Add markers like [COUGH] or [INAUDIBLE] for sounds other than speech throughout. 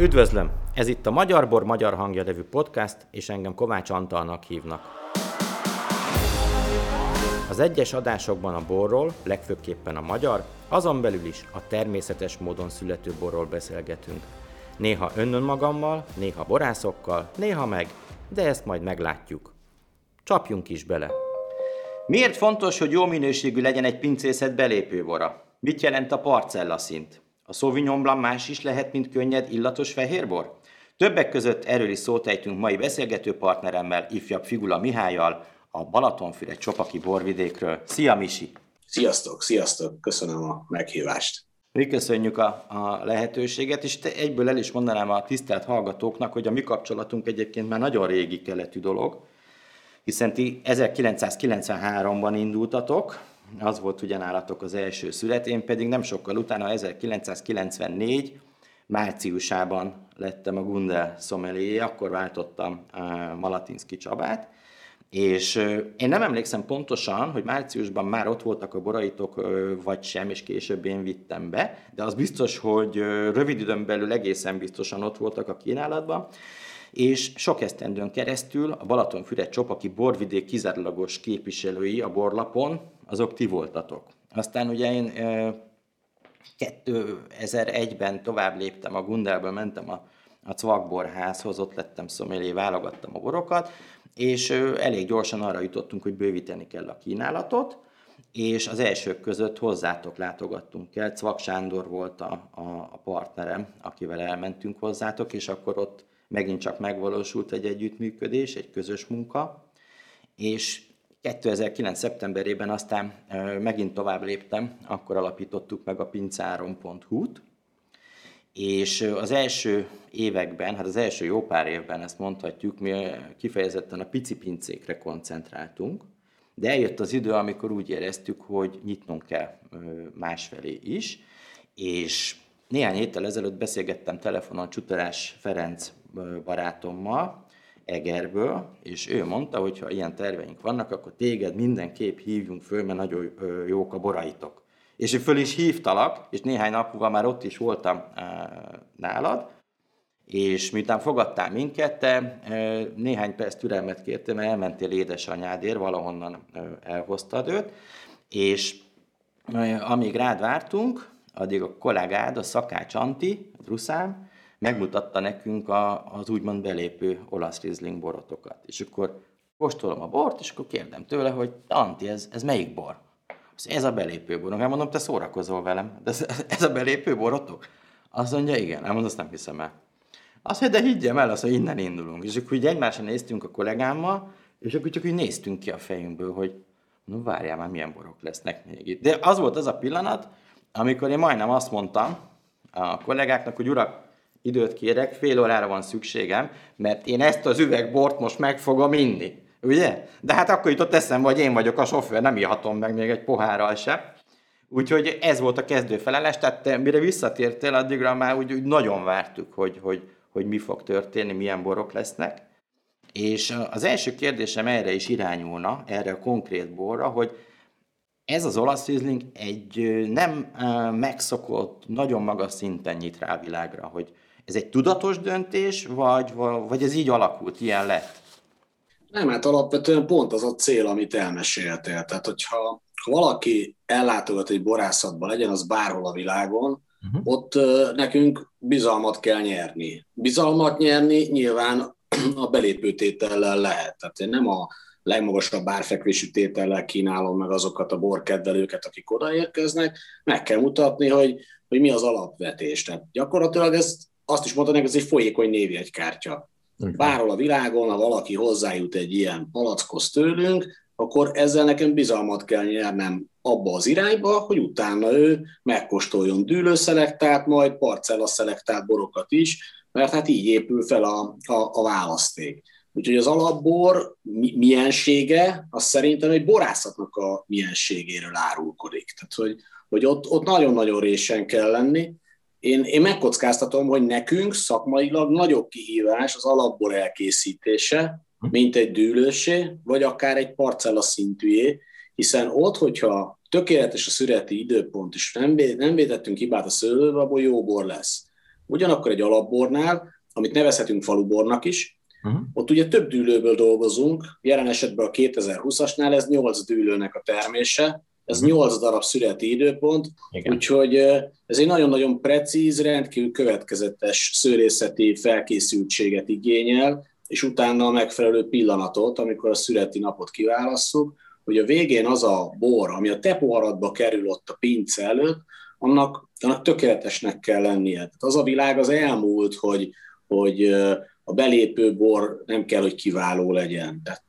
Üdvözlöm! Ez itt a Magyar Bor Magyar Hangja nevű podcast, és engem Kovács Antalnak hívnak. Az egyes adásokban a borról, legfőképpen a magyar, azon belül is a természetes módon születő borról beszélgetünk. Néha önnön magammal, néha borászokkal, néha meg, de ezt majd meglátjuk. Csapjunk is bele! Miért fontos, hogy jó minőségű legyen egy pincészet belépőbora? Mit jelent a parcella szint? A Sauvignon Blanc más is lehet, mint könnyed, illatos fehérbor? Többek között erről is szót ejtünk mai beszélgető partneremmel, ifjabb Figula Mihályjal, a Balatonfüre Csopaki borvidékről. Szia Misi! Sziasztok, sziasztok! Köszönöm a meghívást! Mi köszönjük a, a lehetőséget, és te egyből el is mondanám a tisztelt hallgatóknak, hogy a mi kapcsolatunk egyébként már nagyon régi keletű dolog, hiszen ti 1993-ban indultatok, az volt ugye nálatok az első szület, én pedig nem sokkal utána 1994 márciusában lettem a Gundel szomelié, akkor váltottam Malatinszki Csabát, és én nem emlékszem pontosan, hogy márciusban már ott voltak a boraitok, vagy sem, és később én vittem be, de az biztos, hogy rövid időn belül egészen biztosan ott voltak a kínálatban, és sok esztendőn keresztül a Balatonfüred Csopaki borvidék kizárólagos képviselői a borlapon, azok ti voltatok. Aztán ugye én 2001-ben tovább léptem a Gundelből, mentem a, a Cvakborházhoz, ott lettem szomélé, válogattam a borokat, és elég gyorsan arra jutottunk, hogy bővíteni kell a kínálatot, és az elsők között hozzátok látogattunk el. Cvak Sándor volt a, a, a partnerem, akivel elmentünk hozzátok, és akkor ott megint csak megvalósult egy együttműködés, egy közös munka, és 2009. szeptemberében aztán megint tovább léptem, akkor alapítottuk meg a pincáron.hu-t, és az első években, hát az első jó pár évben ezt mondhatjuk, mi kifejezetten a pici pincékre koncentráltunk, de eljött az idő, amikor úgy éreztük, hogy nyitnunk kell másfelé is, és néhány héttel ezelőtt beszélgettem telefonon Csutorás Ferenc barátommal, Egerből, és ő mondta, hogy ha ilyen terveink vannak, akkor téged mindenképp hívjunk föl, mert nagyon jók a boraitok. És ő föl is hívtalak, és néhány nap múlva már ott is voltam nálad, és miután fogadtál minket, te néhány perc türelmet kértem, mert elmentél édesanyádért, valahonnan elhoztad őt, és amíg rád vártunk, addig a kollégád, a Szakács Anti, a megmutatta nekünk a, az úgymond belépő olasz rizling borotokat. És akkor kóstolom a bort, és akkor kérdem tőle, hogy Anti, ez, ez melyik bor? Ez a belépő borok. Elmondom, te szórakozol velem. De ez, ez a belépő borotok? Azt mondja, igen. Elmondom, azt nem hiszem el. Azt mondja, de higgyem el, azt, hogy innen indulunk. És akkor így egymásra néztünk a kollégámmal, és akkor csak úgy néztünk ki a fejünkből, hogy no várjál már, milyen borok lesznek még itt. De az volt az a pillanat, amikor én majdnem azt mondtam a kollégáknak, hogy urak, időt kérek, fél órára van szükségem, mert én ezt az üvegbort most meg fogom inni. Ugye? De hát akkor jutott eszembe, hogy én vagyok a sofőr, nem ihatom meg még egy pohárral se. Úgyhogy ez volt a kezdő felelés, tehát te, mire visszatértél, addigra már úgy, úgy nagyon vártuk, hogy, hogy, hogy mi fog történni, milyen borok lesznek. És az első kérdésem erre is irányulna, erre a konkrét borra, hogy ez az olasz Riesling egy nem megszokott, nagyon magas szinten nyit rá a világra, hogy ez egy tudatos döntés, vagy, vagy ez így alakult, ilyen lett? Nem, hát alapvetően pont az a cél, amit elmeséltél. Tehát, hogyha ha valaki ellátogat egy borászatba, legyen az bárhol a világon, uh-huh. ott uh, nekünk bizalmat kell nyerni. Bizalmat nyerni nyilván [CLEARS THROAT] a belépőtétellel lehet. Tehát én nem a legmagasabb árfekvésű tétellel kínálom meg azokat a borkedvelőket, akik odaérkeznek, meg kell mutatni, hogy, hogy mi az alapvetés. Tehát gyakorlatilag ezt azt is hogy ez egy folyékony névjegykártya. Bárhol a világon, ha valaki hozzájut egy ilyen palackhoz tőlünk, akkor ezzel nekem bizalmat kell nyernem abba az irányba, hogy utána ő megkóstoljon dűlőszelektált, majd parcella szelektált borokat is, mert hát így épül fel a, a, a választék. Úgyhogy az alapbor miensége, az szerintem egy borászatnak a mienségéről árulkodik. Tehát, hogy, hogy ott, ott nagyon-nagyon résen kell lenni, én, én megkockáztatom, hogy nekünk szakmailag nagyobb kihívás az alapbor elkészítése, mint egy dűlősé, vagy akár egy parcella szintűjé, hiszen ott, hogyha tökéletes a szüreti időpont, és nem, nem védettünk hibát a szőlőbe, abból jó bor lesz. Ugyanakkor egy alapbornál, amit nevezhetünk falubornak is, uh-huh. ott ugye több dűlőből dolgozunk, jelen esetben a 2020-asnál ez 8 dűlőnek a termése, ez uh-huh. 8 darab születi időpont, Igen. úgyhogy ez egy nagyon-nagyon precíz, rendkívül következetes szőrészeti felkészültséget igényel, és utána a megfelelő pillanatot, amikor a születi napot kiválasszuk, hogy a végén az a bor, ami a te poharadba kerül ott a pince előtt, annak, annak tökéletesnek kell lennie. Tehát az a világ az elmúlt, hogy, hogy a belépő bor nem kell, hogy kiváló legyen. Tehát,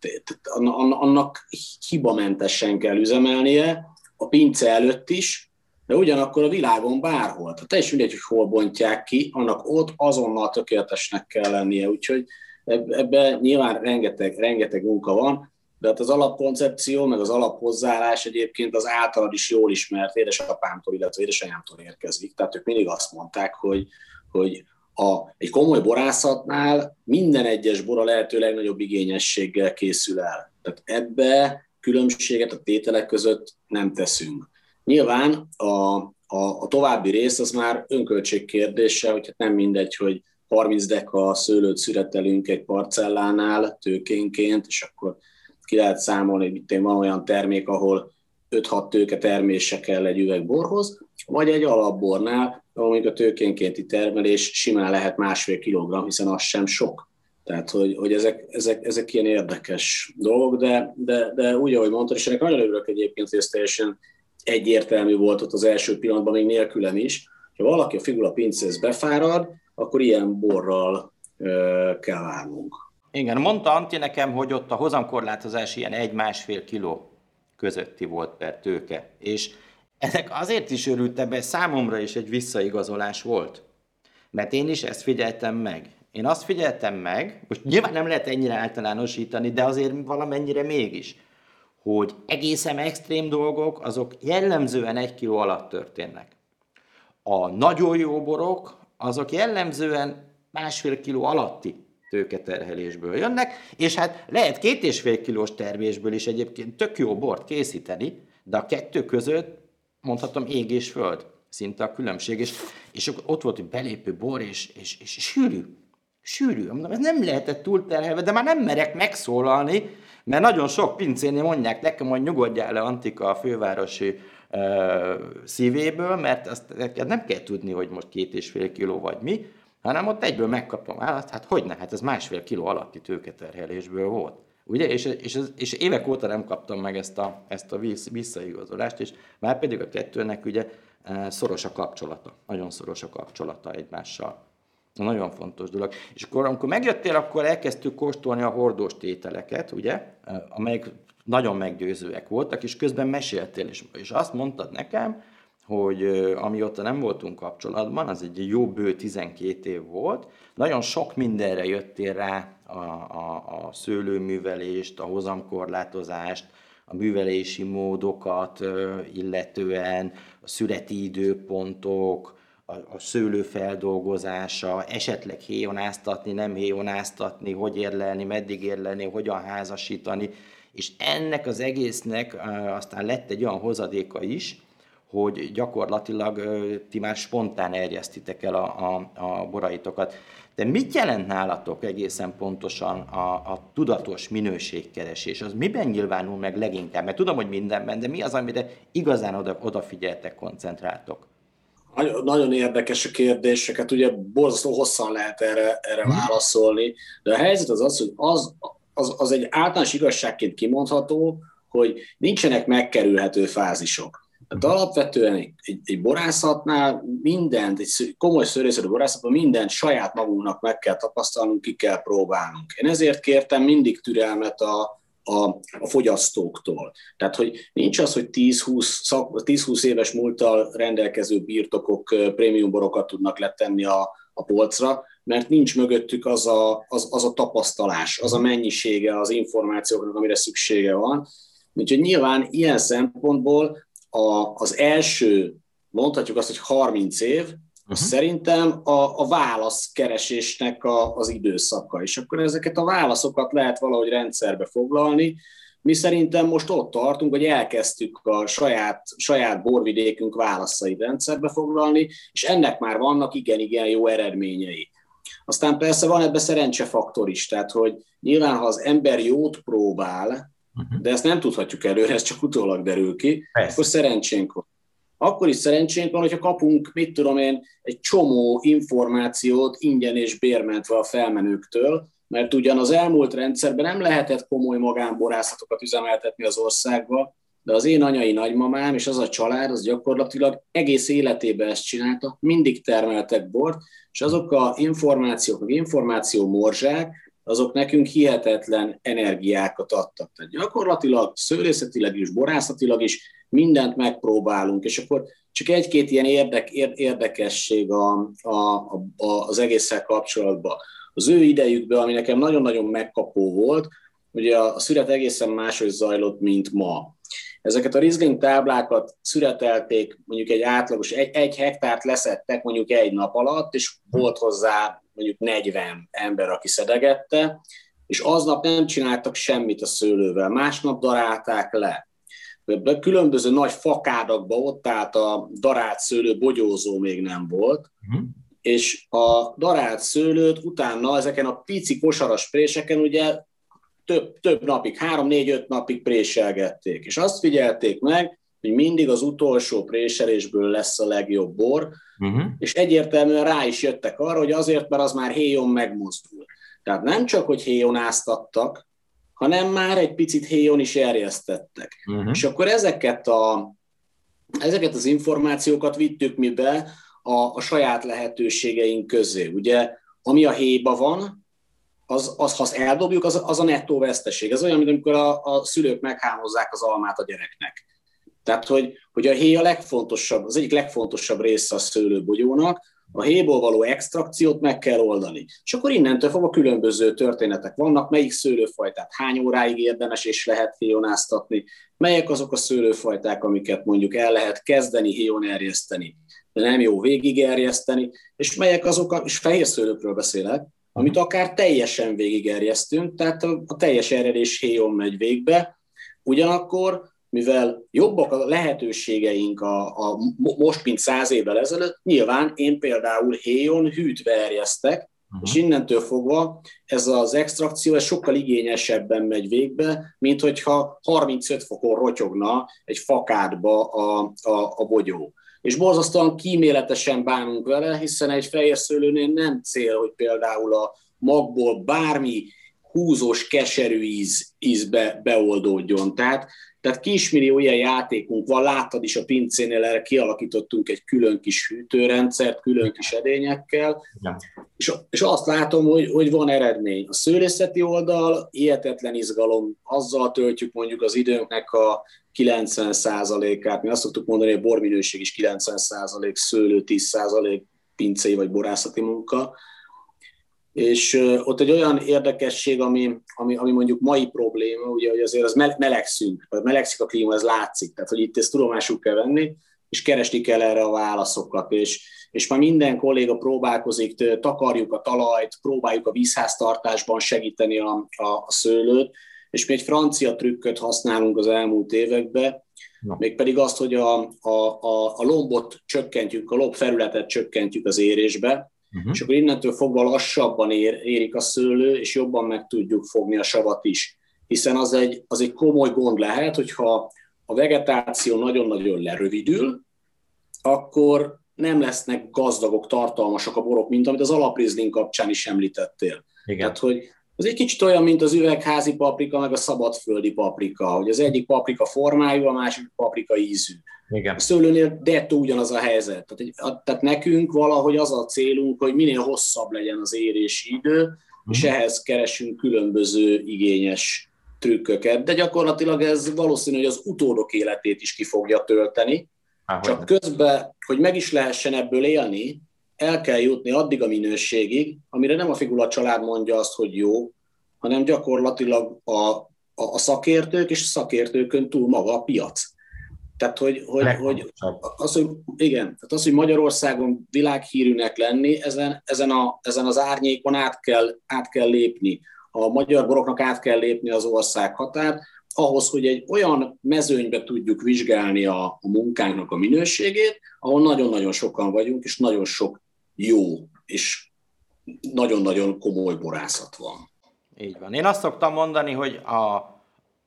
annak hibamentesen kell üzemelnie, a pince előtt is, de ugyanakkor a világon bárhol. Tehát te is mindegy, hogy hol bontják ki, annak ott azonnal tökéletesnek kell lennie. Úgyhogy ebben nyilván rengeteg, rengeteg munka van, de hát az alapkoncepció, meg az alaphozzáállás egyébként az általad is jól ismert édesapámtól, illetve édesanyámtól érkezik. Tehát ők mindig azt mondták, hogy, hogy a, egy komoly borászatnál minden egyes bor a lehető legnagyobb igényességgel készül el. Tehát ebbe különbséget a tételek között nem teszünk. Nyilván a, a, a további rész az már önköltség kérdése, hogy nem mindegy, hogy 30 deka szőlőt szüretelünk egy parcellánál tőkénként, és akkor ki lehet számolni, hogy itt van olyan termék, ahol 5-6 tőke termése kell egy üveg borhoz, vagy egy alapbornál, még a tőkénkénti termelés simán lehet másfél kilogramm, hiszen az sem sok. Tehát, hogy, hogy ezek, ezek, ezek ilyen érdekes dolgok, de, de, de úgy, ahogy mondtad, és ennek nagyon örülök egyébként, hogy ez teljesen egyértelmű volt ott az első pillanatban, még nélkülem is, ha valaki a figura pincéhez befárad, akkor ilyen borral ö, kell várnunk. Igen, mondta Anti nekem, hogy ott a hozamkorlátozás ilyen egy-másfél kiló közötti volt per tőke. És ennek azért is örültem, mert számomra is egy visszaigazolás volt. Mert én is ezt figyeltem meg. Én azt figyeltem meg, most nyilván nem lehet ennyire általánosítani, de azért valamennyire mégis, hogy egészen extrém dolgok, azok jellemzően egy kiló alatt történnek. A nagyon jó borok, azok jellemzően másfél kiló alatti tőketerhelésből jönnek, és hát lehet két és fél kilós termésből is egyébként tök jó bort készíteni, de a kettő között mondhatom ég és föld szinte a különbség, és, és ott volt, hogy belépő bor, és, és, és, sűrű, sűrű. Mondom, ez nem lehetett túlterhelve, de már nem merek megszólalni, mert nagyon sok pincénél mondják nekem, hogy nyugodjál le Antika a fővárosi uh, szívéből, mert azt nem kell tudni, hogy most két és fél kiló vagy mi, hanem ott egyből megkapom állat, hát hogy ne, hát ez másfél kiló alatti tőketerhelésből volt. Ugye? És, és, és évek óta nem kaptam meg ezt a, ezt a visszaigazolást, és már pedig a kettőnek ugye szoros a kapcsolata, nagyon szoros a kapcsolata egymással. Nagyon fontos dolog. És akkor, amikor megjöttél, akkor elkezdtük kóstolni a hordós tételeket, ugye, amelyek nagyon meggyőzőek voltak, és közben meséltél, és, és azt mondtad nekem, hogy amióta nem voltunk kapcsolatban, az egy jó bő 12 év volt, nagyon sok mindenre jöttél rá a, a, a szőlőművelést, a hozamkorlátozást, a művelési módokat illetően, a születi időpontok, a, a szőlő feldolgozása, esetleg héjonáztatni, nem héjonáztatni, hogy érlelni, meddig érlelni, hogyan házasítani, és ennek az egésznek aztán lett egy olyan hozadéka is, hogy gyakorlatilag ti már spontán erjesztitek el a, a, a boraitokat. De mit jelent nálatok egészen pontosan a, a tudatos minőségkeresés? Az miben nyilvánul meg leginkább? Mert tudom, hogy mindenben, de mi az, amire igazán oda, odafigyeltek, koncentráltok? Nagyon, érdekes a kérdéseket, ugye borzasztó hosszan lehet erre, erre hmm. válaszolni, de a helyzet az az, hogy az, az, az egy általános igazságként kimondható, hogy nincsenek megkerülhető fázisok. Tehát alapvetően egy, egy, egy borászatnál mindent, egy komoly szőrészetű borászatban mindent saját magunknak meg kell tapasztalnunk, ki kell próbálnunk. Én ezért kértem mindig türelmet a, a, a fogyasztóktól. Tehát, hogy nincs az, hogy 10-20, 10-20 éves múlttal rendelkező birtokok prémium borokat tudnak letenni a, a polcra, mert nincs mögöttük az a, az, az a tapasztalás, az a mennyisége az információknak, amire szüksége van. Úgyhogy nyilván ilyen szempontból a, az első, mondhatjuk azt, hogy 30 év, uh-huh. szerintem a, a válaszkeresésnek a, az időszaka, és akkor ezeket a válaszokat lehet valahogy rendszerbe foglalni, mi szerintem most ott tartunk, hogy elkezdtük a saját, saját borvidékünk válaszait rendszerbe foglalni, és ennek már vannak igen-igen jó eredményei. Aztán persze van ebben szerencsefaktor is, tehát hogy nyilván, ha az ember jót próbál, uh-huh. de ezt nem tudhatjuk előre, ez csak utólag derül ki, persze. akkor szerencsénk van. Akkor is szerencsénk van, hogyha kapunk, mit tudom én, egy csomó információt ingyen és bérmentve a felmenőktől, mert ugyan az elmúlt rendszerben nem lehetett komoly magánborászatokat üzemeltetni az országba, de az én anyai nagymamám és az a család, az gyakorlatilag egész életében ezt csinálta, mindig termeltek bort, és azok a információk, az információ morzsák, azok nekünk hihetetlen energiákat adtak. Tehát gyakorlatilag szőlészetileg is, borászatilag is mindent megpróbálunk, és akkor csak egy-két ilyen érdek, érdekesség a, a, a, az egésszel kapcsolatban az ő idejükben, ami nekem nagyon-nagyon megkapó volt, ugye a szület egészen máshogy zajlott, mint ma. Ezeket a Riesling táblákat szüretelték, mondjuk egy átlagos, egy, egy hektárt leszettek mondjuk egy nap alatt, és volt hozzá mondjuk 40 ember, aki szedegette, és aznap nem csináltak semmit a szőlővel, másnap darálták le. Különböző nagy fakádakba ott állt a darált szőlő, bogyózó még nem volt, uh-huh és a darált szőlőt utána ezeken a pici kosaras préseken ugye több, több napig, három-négy-öt napig préselgették, és azt figyelték meg, hogy mindig az utolsó préselésből lesz a legjobb bor, uh-huh. és egyértelműen rá is jöttek arra, hogy azért, mert az már héjon megmozdul. Tehát nem csak, hogy héjon áztattak, hanem már egy picit héjon is erjesztettek. Uh-huh. És akkor ezeket, a, ezeket az információkat vittük mi be a, a saját lehetőségeink közé. Ugye, ami a héba van, az, az ha azt eldobjuk, az, az a nettó veszteség. Ez olyan, mint amikor a, a szülők meghámozzák az almát a gyereknek. Tehát, hogy, hogy a héj a legfontosabb, az egyik legfontosabb része a szőlőbogyónak, a héból való extrakciót meg kell oldani. És akkor innentől fogva különböző történetek vannak, melyik szőlőfajtát hány óráig érdemes és lehet héjonáztatni, melyek azok a szőlőfajták, amiket mondjuk el lehet kezdeni héjon erjeszteni de nem jó végigerjeszteni, és melyek azok, a, és fehér szőlőkről beszélek, amit akár teljesen végigerjesztünk, tehát a, a teljes erjedés héjon megy végbe, ugyanakkor, mivel jobbak a lehetőségeink a, a most, mint száz évvel ezelőtt, nyilván én például héjon hűtve erjesztek, uh-huh. és innentől fogva ez az extrakció ez sokkal igényesebben megy végbe, mint hogyha 35 fokon rotyogna egy fakádba a, a, a bogyó és borzasztóan kíméletesen bánunk vele, hiszen egy fehér szőlőnél nem cél, hogy például a magból bármi húzós, keserű íz, ízbe beoldódjon. Tehát, tehát kismillió ilyen játékunk van, láttad is a pincénél, erre kialakítottunk egy külön kis hűtőrendszert, külön kis edényekkel, ja. és, és azt látom, hogy, hogy van eredmény. A szőlészeti oldal hihetetlen izgalom, azzal töltjük mondjuk az időnknek a 90%-át, mi azt szoktuk mondani, hogy a borminőség is 90% szőlő, 10% pincei vagy borászati munka, és ott egy olyan érdekesség, ami, ami, ami mondjuk mai probléma, ugye, hogy azért az melegszünk, vagy melegszik a klíma, ez látszik, tehát hogy itt ezt tudomásul kell venni, és keresni kell erre a válaszokat, és, és már minden kolléga próbálkozik, takarjuk a talajt, próbáljuk a vízháztartásban segíteni a, a, szőlőt, és mi egy francia trükköt használunk az elmúlt években, Na. mégpedig azt, hogy a, a, a, a lombot csökkentjük, a lob felületet csökkentjük az érésbe, uh-huh. és akkor innentől fogva lassabban ér, érik a szőlő, és jobban meg tudjuk fogni a savat is. Hiszen az egy, az egy komoly gond lehet, hogyha a vegetáció nagyon-nagyon lerövidül, akkor nem lesznek gazdagok, tartalmasak a borok, mint amit az alaprizling kapcsán is említettél. Igen. Tehát, hogy az egy kicsit olyan, mint az üvegházi paprika, meg a szabadföldi paprika, hogy az egyik paprika formájú, a másik paprika ízű. Igen. A szőlőnél dettó ugyanaz a helyzet. Tehát, tehát nekünk valahogy az a célunk, hogy minél hosszabb legyen az érési idő, mm. és mhm. ehhez keresünk különböző igényes trükköket. De gyakorlatilag ez valószínű, hogy az utódok életét is ki fogja tölteni. Há, Csak közben, hogy meg is lehessen ebből élni, el kell jutni addig a minőségig, amire nem a figura család mondja azt, hogy jó, hanem gyakorlatilag a, a, a szakértők és a szakértőkön túl maga a piac. Tehát, hogy, hogy, hogy, az, hogy igen, tehát az, hogy Magyarországon világhírűnek lenni, ezen, ezen, a, ezen az árnyékon át kell, át kell lépni. A magyar boroknak át kell lépni az ország határ, ahhoz, hogy egy olyan mezőnybe tudjuk vizsgálni a, a munkánknak a minőségét, ahol nagyon-nagyon sokan vagyunk, és nagyon sok jó és nagyon-nagyon komoly borászat van. Így van. Én azt szoktam mondani, hogy a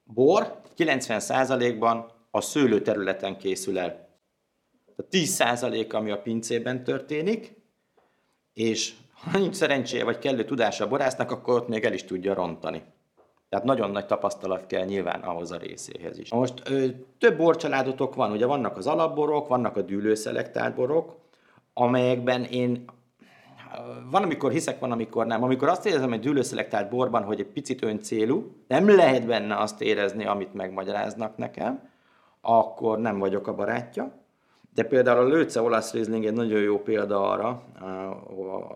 bor 90%-ban a szőlőterületen készül el. A 10% ami a pincében történik, és ha nincs szerencséje vagy kellő tudása a borásznak, akkor ott még el is tudja rontani. Tehát nagyon nagy tapasztalat kell nyilván ahhoz a részéhez is. Most ö, több borcsaládotok van, ugye vannak az alapborok, vannak a dűlőszelektált borok, amelyekben én van, amikor hiszek, van, amikor nem. Amikor azt érzem egy dűlőszelektált borban, hogy egy picit öncélú, nem lehet benne azt érezni, amit megmagyaráznak nekem, akkor nem vagyok a barátja. De például a Lőce olasz Riesling egy nagyon jó példa arra,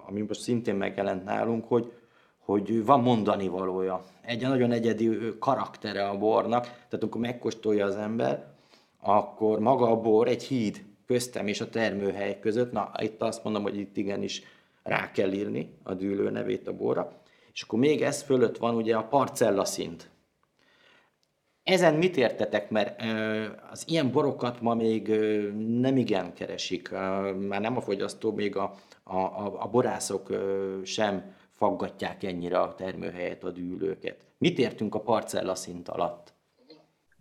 ami most szintén megjelent nálunk, hogy, hogy van mondani valója. Egy nagyon egyedi karaktere a bornak, tehát amikor megkóstolja az ember, akkor maga a bor egy híd köztem és a termőhely között. Na, itt azt mondom, hogy itt igenis rá kell írni a dűlő nevét a borra. És akkor még ez fölött van ugye a parcella szint. Ezen mit értetek, mert az ilyen borokat ma még nem igen keresik, már nem a fogyasztó, még a, a, a borászok sem faggatják ennyire a termőhelyet, a dűlőket. Mit értünk a parcella szint alatt?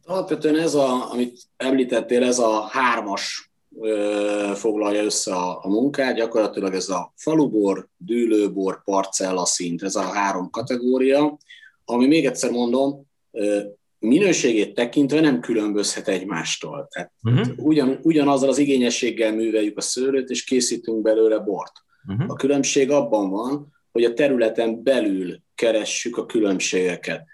Alapvetően ez, a, amit említettél, ez a hármas foglalja össze a, a munkát, gyakorlatilag ez a falubor, dűlőbor, parcella szint, ez a három kategória, ami még egyszer mondom, minőségét tekintve nem különbözhet egymástól. Tehát uh-huh. ugyan, ugyanazzal az igényességgel műveljük a szőlőt, és készítünk belőle bort. Uh-huh. A különbség abban van, hogy a területen belül keressük a különbségeket.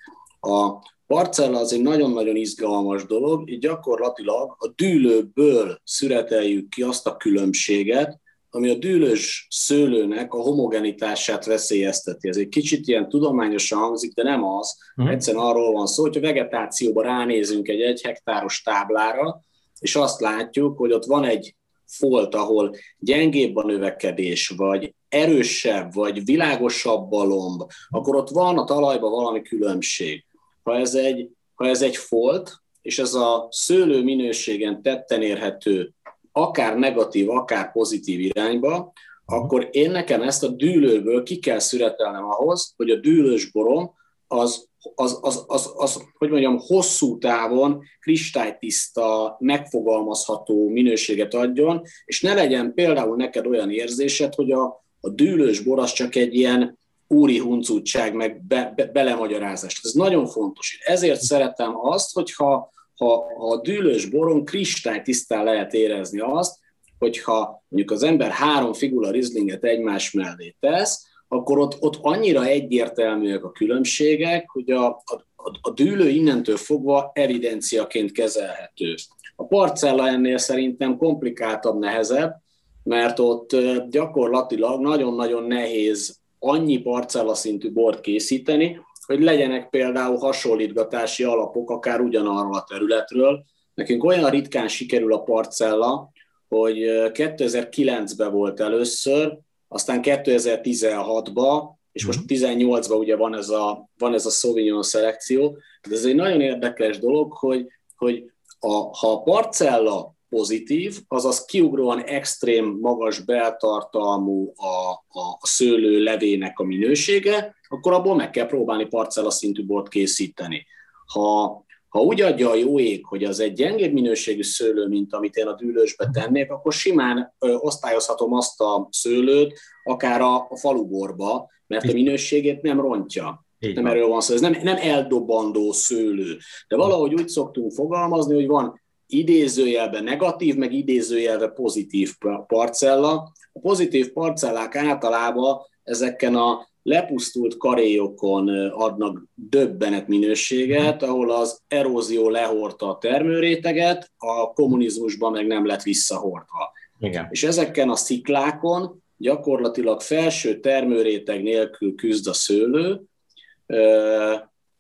A parcella az egy nagyon-nagyon izgalmas dolog, így gyakorlatilag a dűlőből szüreteljük ki azt a különbséget, ami a dűlős szőlőnek a homogenitását veszélyezteti. Ez egy kicsit ilyen tudományosan hangzik, de nem az. Uh-huh. Egyszerűen arról van szó, hogy a vegetációban ránézünk egy egy hektáros táblára, és azt látjuk, hogy ott van egy folt, ahol gyengébb a növekedés, vagy erősebb, vagy világosabb a lomb, akkor ott van a talajban valami különbség. Ha ez egy, ha ez egy folt, és ez a szőlő minőségen tetten érhető akár negatív, akár pozitív irányba, akkor én nekem ezt a dűlőből ki kell szüretelnem ahhoz, hogy a dűlős borom az, az, az, az, az, hogy mondjam, hosszú távon kristálytiszta, megfogalmazható minőséget adjon, és ne legyen például neked olyan érzésed, hogy a, a dűlős bor az csak egy ilyen úri huncutság, meg be, be, belemagyarázás. Ez nagyon fontos. Ezért szeretem azt, hogyha ha, ha a dűlős boron kristálytisztán lehet érezni azt, hogyha mondjuk az ember három figura rizlinget egymás mellé tesz, akkor ott, ott annyira egyértelműek a különbségek, hogy a, a, a dűlő innentől fogva evidenciaként kezelhető. A parcella ennél szerintem komplikáltabb, nehezebb, mert ott gyakorlatilag nagyon-nagyon nehéz annyi parcella szintű bort készíteni, hogy legyenek például hasonlítgatási alapok akár ugyanarról a területről. Nekünk olyan ritkán sikerül a parcella, hogy 2009-ben volt először, aztán 2016-ban, és most 18-ban mhm. ugye van ez a, van ez a Sauvignon szelekció, de ez egy nagyon érdekes dolog, hogy, hogy a, ha a parcella pozitív, azaz kiugróan extrém magas beltartalmú a, a, a szőlő levének a minősége, akkor abból meg kell próbálni parcella szintű bort készíteni. Ha, ha úgy adja a jó ég, hogy az egy gyengébb minőségű szőlő, mint amit én a dűlősbe tennék, akkor simán ö, osztályozhatom azt a szőlőt akár a, a faluborba, mert a minőségét nem rontja. Így nem van. erről van szó, ez nem, nem eldobandó szőlő. De valahogy úgy szoktunk fogalmazni, hogy van idézőjelben negatív, meg idézőjelben pozitív parcella. A pozitív parcellák általában ezeken a lepusztult karéjokon adnak döbbenet minőséget, mhm. ahol az erózió lehordta a termőréteget, a kommunizmusban meg nem lett visszahordva. Igen. És ezeken a sziklákon gyakorlatilag felső termőréteg nélkül küzd a szőlő,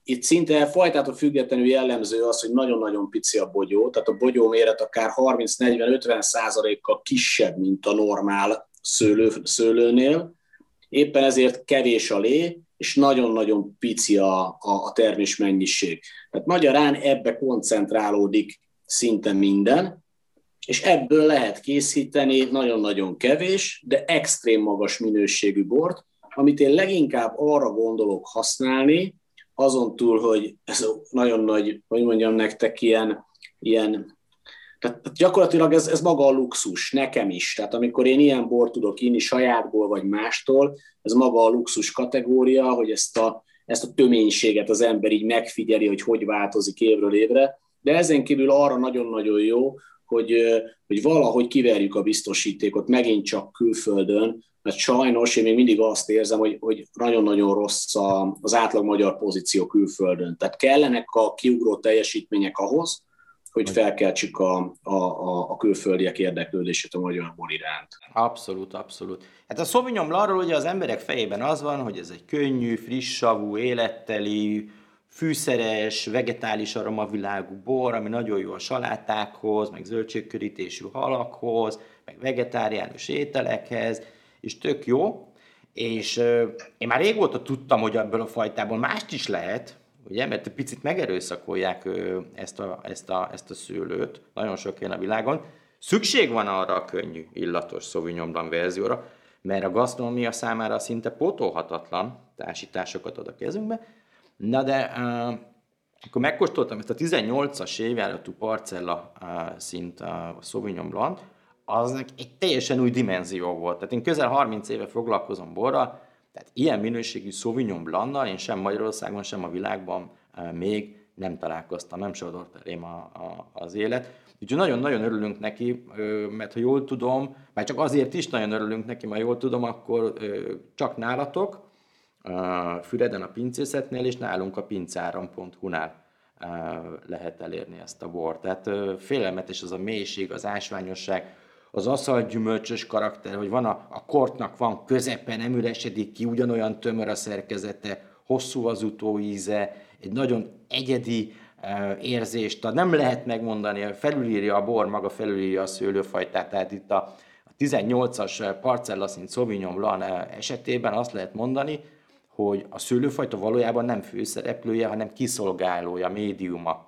itt szinte fajtától függetlenül jellemző az, hogy nagyon-nagyon pici a bogyó, tehát a bogyó méret akár 30-40-50 százalékkal kisebb, mint a normál szőlő, szőlőnél. Éppen ezért kevés a lé, és nagyon-nagyon pici a, a, a termés mennyiség. Tehát magyarán ebbe koncentrálódik szinte minden, és ebből lehet készíteni nagyon-nagyon kevés, de extrém magas minőségű bort, amit én leginkább arra gondolok használni, azon túl, hogy ez nagyon nagy, hogy mondjam nektek, ilyen, ilyen tehát gyakorlatilag ez, ez maga a luxus, nekem is. Tehát amikor én ilyen bort tudok inni sajátból vagy mástól, ez maga a luxus kategória, hogy ezt a, ezt a töménységet az ember így megfigyeli, hogy hogy változik évről évre. De ezen kívül arra nagyon-nagyon jó, hogy, hogy valahogy kiverjük a biztosítékot megint csak külföldön, mert sajnos én még mindig azt érzem, hogy, hogy nagyon-nagyon rossz az átlag magyar pozíció külföldön. Tehát kellenek a kiugró teljesítmények ahhoz, hogy felkeltsük a, a, a, a külföldiek érdeklődését a magyar bor iránt. Abszolút, abszolút. Hát a Sauvignon Blancról ugye az emberek fejében az van, hogy ez egy könnyű, friss savú, életteli, fűszeres, vegetális aromavilágú bor, ami nagyon jó a salátákhoz, meg zöldségkörítésű halakhoz, meg vegetáriánus ételekhez, és tök jó. És euh, én már régóta tudtam, hogy ebből a fajtából mást is lehet, ugye, mert picit megerőszakolják ezt a, ezt, a, ezt a szőlőt, nagyon sok a világon. Szükség van arra a könnyű, illatos Sauvignon Blanc verzióra, mert a gasztronómia számára szinte pótolhatatlan társításokat ad a kezünkbe. Na de uh, akkor megkóstoltam ezt a 18-as évjáratú parcella uh, szint a Sauvignon Blanc, az egy teljesen új dimenzió volt. Tehát én közel 30 éve foglalkozom borral, tehát ilyen minőségű Sauvignon Blanc-nal én sem Magyarországon, sem a világban még nem találkoztam, nem sodort elém a, a, az élet. Úgyhogy nagyon-nagyon örülünk neki, mert ha jól tudom, már csak azért is nagyon örülünk neki, mert jól tudom, akkor csak nálatok, Füreden a pincészetnél, és nálunk a pincáram.hu-nál lehet elérni ezt a bort. Tehát félelmetes az a mélység, az ásványosság, az aszalt gyümölcsös karakter, hogy van a, a kortnak van közepe, nem üresedik ki, ugyanolyan tömör a szerkezete, hosszú az utóíze, egy nagyon egyedi uh, érzést. Nem lehet megmondani, felülírja a bor, maga felülírja a szőlőfajtát, tehát itt a, a 18-as parcella szint Sauvignon Blanc esetében azt lehet mondani, hogy a szőlőfajta valójában nem főszereplője, hanem kiszolgálója, médiuma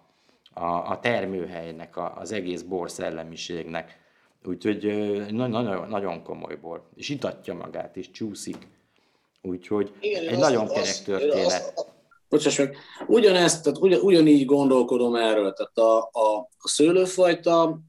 a, a termőhelynek, a, az egész bor szellemiségnek. Úgyhogy nagyon, nagyon komoly bor. És itatja magát, és csúszik. Úgyhogy Igen, egy azt, nagyon kerek azt, történet. Azt, bocsáss meg, ugyanezt, tehát ugyan, ugyanígy gondolkodom erről. Tehát a, a, a szőlőfajta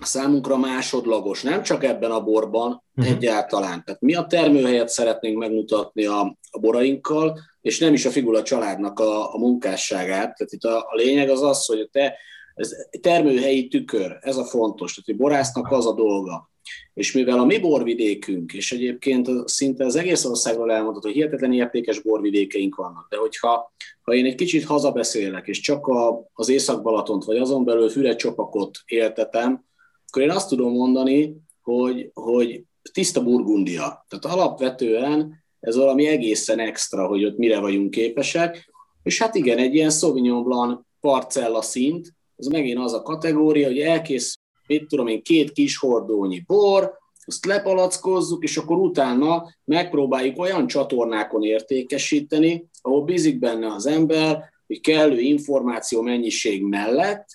számunkra másodlagos, nem csak ebben a borban uh-huh. egyáltalán. Tehát mi a termőhelyet szeretnénk megmutatni a, a borainkkal, és nem is a figura családnak a, a munkásságát. Tehát itt a, a lényeg az az, hogy te ez termőhelyi tükör, ez a fontos, tehát hogy borásznak az a dolga. És mivel a mi borvidékünk, és egyébként szinte az egész országról elmondható, hogy hihetetlen értékes borvidékeink vannak, de hogyha ha én egy kicsit hazabeszélek, és csak a, az Észak-Balatont, vagy azon belül Füred-csopakot éltetem, akkor én azt tudom mondani, hogy, hogy tiszta Burgundia. Tehát alapvetően ez valami egészen extra, hogy ott mire vagyunk képesek, és hát igen, egy ilyen Sauvignon Blanc parcella szint, az megint az a kategória, hogy elkész, mit tudom én, két kis hordónyi bor, azt lepalackozzuk, és akkor utána megpróbáljuk olyan csatornákon értékesíteni, ahol bízik benne az ember, hogy kellő információ mennyiség mellett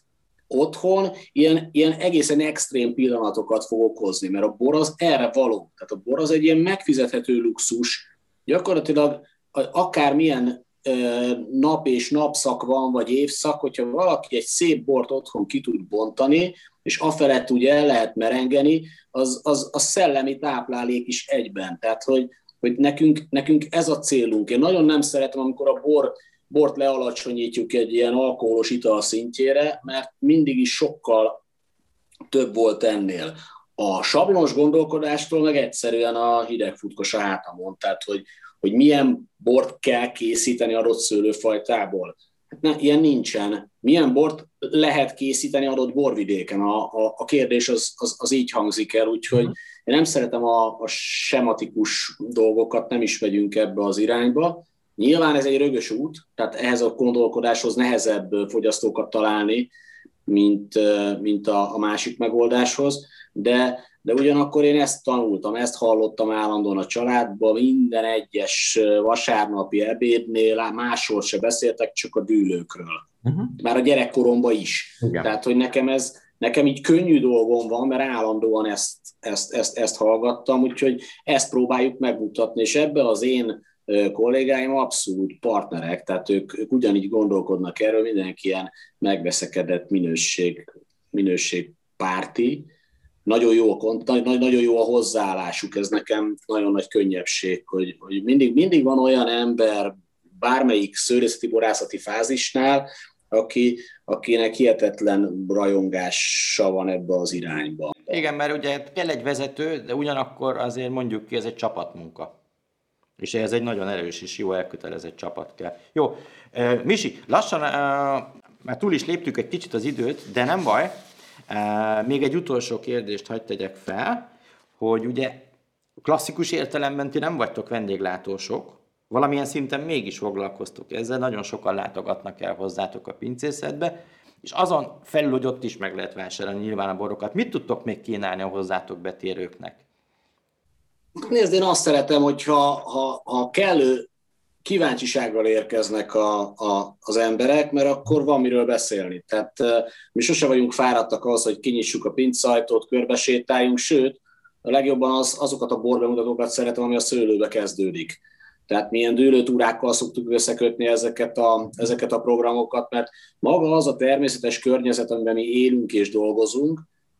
otthon ilyen, ilyen egészen extrém pillanatokat fog okozni, mert a bor az erre való. Tehát a bor az egy ilyen megfizethető luxus, gyakorlatilag akármilyen nap és napszak van, vagy évszak, hogyha valaki egy szép bort otthon ki tud bontani, és afelett ugye el lehet merengeni, az, az, az szellemi táplálék is egyben. Tehát, hogy, hogy nekünk, nekünk ez a célunk. Én nagyon nem szeretem, amikor a bor, bort lealacsonyítjuk egy ilyen alkoholos ital szintjére, mert mindig is sokkal több volt ennél. A sablonos gondolkodástól meg egyszerűen a hidegfutkos a hátamon, tehát hogy, hogy milyen bort kell készíteni adott szőlőfajtából. Hát ne, ilyen nincsen. Milyen bort lehet készíteni adott borvidéken? A, a, a kérdés az, az, az így hangzik el, úgyhogy mhm. én nem szeretem a, a sematikus dolgokat, nem is megyünk ebbe az irányba. Nyilván ez egy rögös út, tehát ehhez a gondolkodáshoz nehezebb fogyasztókat találni, mint, mint a, a másik megoldáshoz, de de ugyanakkor én ezt tanultam, ezt hallottam állandóan a családban, minden egyes vasárnapi ebédnél, másról se beszéltek, csak a dűlőkről. Uh-huh. Már a gyerekkoromban is. Igen. Tehát, hogy nekem ez, nekem így könnyű dolgom van, mert állandóan ezt, ezt, ezt, ezt hallgattam, úgyhogy ezt próbáljuk megmutatni, és ebbe az én kollégáim abszolút partnerek, tehát ők, ők ugyanígy gondolkodnak erről, mindenki ilyen megveszekedett minőség, minőség párti, nagyon jó, a, nagyon jó a hozzáállásuk, ez nekem nagyon nagy könnyebbség, hogy, hogy mindig, mindig van olyan ember bármelyik szőrészeti borászati fázisnál, aki, akinek hihetetlen rajongása van ebbe az irányba. Igen, mert ugye kell egy vezető, de ugyanakkor azért mondjuk ki, ez egy csapatmunka. És ez egy nagyon erős és jó elkötelezett csapat kell. Jó, Misi, lassan, már túl is léptük egy kicsit az időt, de nem baj. Még egy utolsó kérdést hagyd tegyek fel, hogy ugye klasszikus értelemben ti nem vagytok vendéglátósok, valamilyen szinten mégis foglalkoztok ezzel, nagyon sokan látogatnak el hozzátok a pincészetbe, és azon felül, hogy ott is meg lehet vásárolni nyilván a borokat, mit tudtok még kínálni a hozzátok betérőknek? Nézd, én azt szeretem, hogyha ha, ha kellő kíváncsisággal érkeznek a, a, az emberek, mert akkor van miről beszélni. Tehát mi sose vagyunk fáradtak az, hogy kinyissuk a pincajtót, körbesétáljunk, sőt, a legjobban az, azokat a borbemutatókat szeretem, ami a szőlőbe kezdődik. Tehát milyen dőlőtúrákkal szoktuk összekötni ezeket a, ezeket a programokat, mert maga az a természetes környezet, amiben mi élünk és dolgozunk,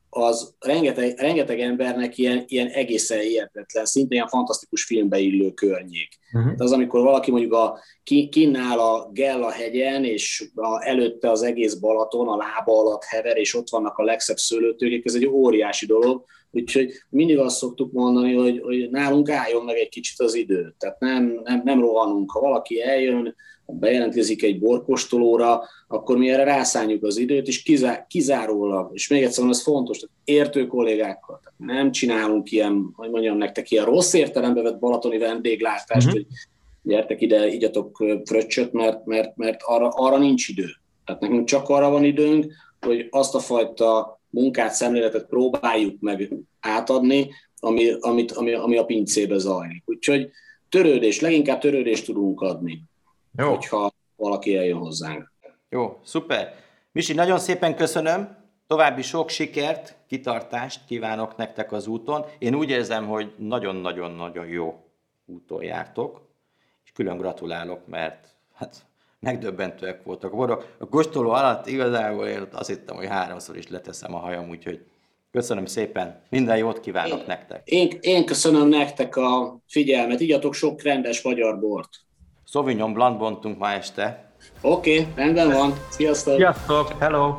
az rengeteg, rengeteg embernek ilyen, ilyen egészen hihetetlen, szinte ilyen fantasztikus filmbe illő környék. Uh-huh. az, amikor valaki mondjuk a, kinnál a Gella hegyen, és a, előtte az egész Balaton, a lába alatt hever, és ott vannak a legszebb szőlőtőkék, ez egy óriási dolog, úgyhogy mindig azt szoktuk mondani, hogy, hogy nálunk álljon meg egy kicsit az idő, tehát nem, nem, nem rohanunk. Ha valaki eljön, bejelentkezik egy borkostolóra, akkor mi erre rászálljuk az időt, és kizá, kizárólag, és még egyszer ez fontos, tehát értő kollégákkal, tehát nem csinálunk ilyen, hogy mondjam nektek, ilyen rossz értelembe vett balatoni vendéglátást, uh-huh. hogy gyertek ide, igyatok fröccsöt, mert, mert, mert arra, arra nincs idő. Tehát nekünk csak arra van időnk, hogy azt a fajta munkát, szemléletet próbáljuk meg átadni, ami, amit, ami, ami a pincébe zajlik. Úgyhogy törődés, leginkább törődést tudunk adni. Jó. hogyha valaki eljön hozzánk. Jó, szuper. Misi, nagyon szépen köszönöm. További sok sikert, kitartást kívánok nektek az úton. Én úgy érzem, hogy nagyon-nagyon-nagyon jó úton jártok, és külön gratulálok, mert hát megdöbbentőek voltak. A kóstoló alatt igazából én azt hittem, hogy háromszor is leteszem a hajam, úgyhogy köszönöm szépen, minden jót kívánok én, nektek. Én, én köszönöm nektek a figyelmet, igyatok sok rendes magyar bort. Sauvignon Blanc bontunk ma este. Oké, okay, rendben van. Sziasztok! Sziasztok! Hello!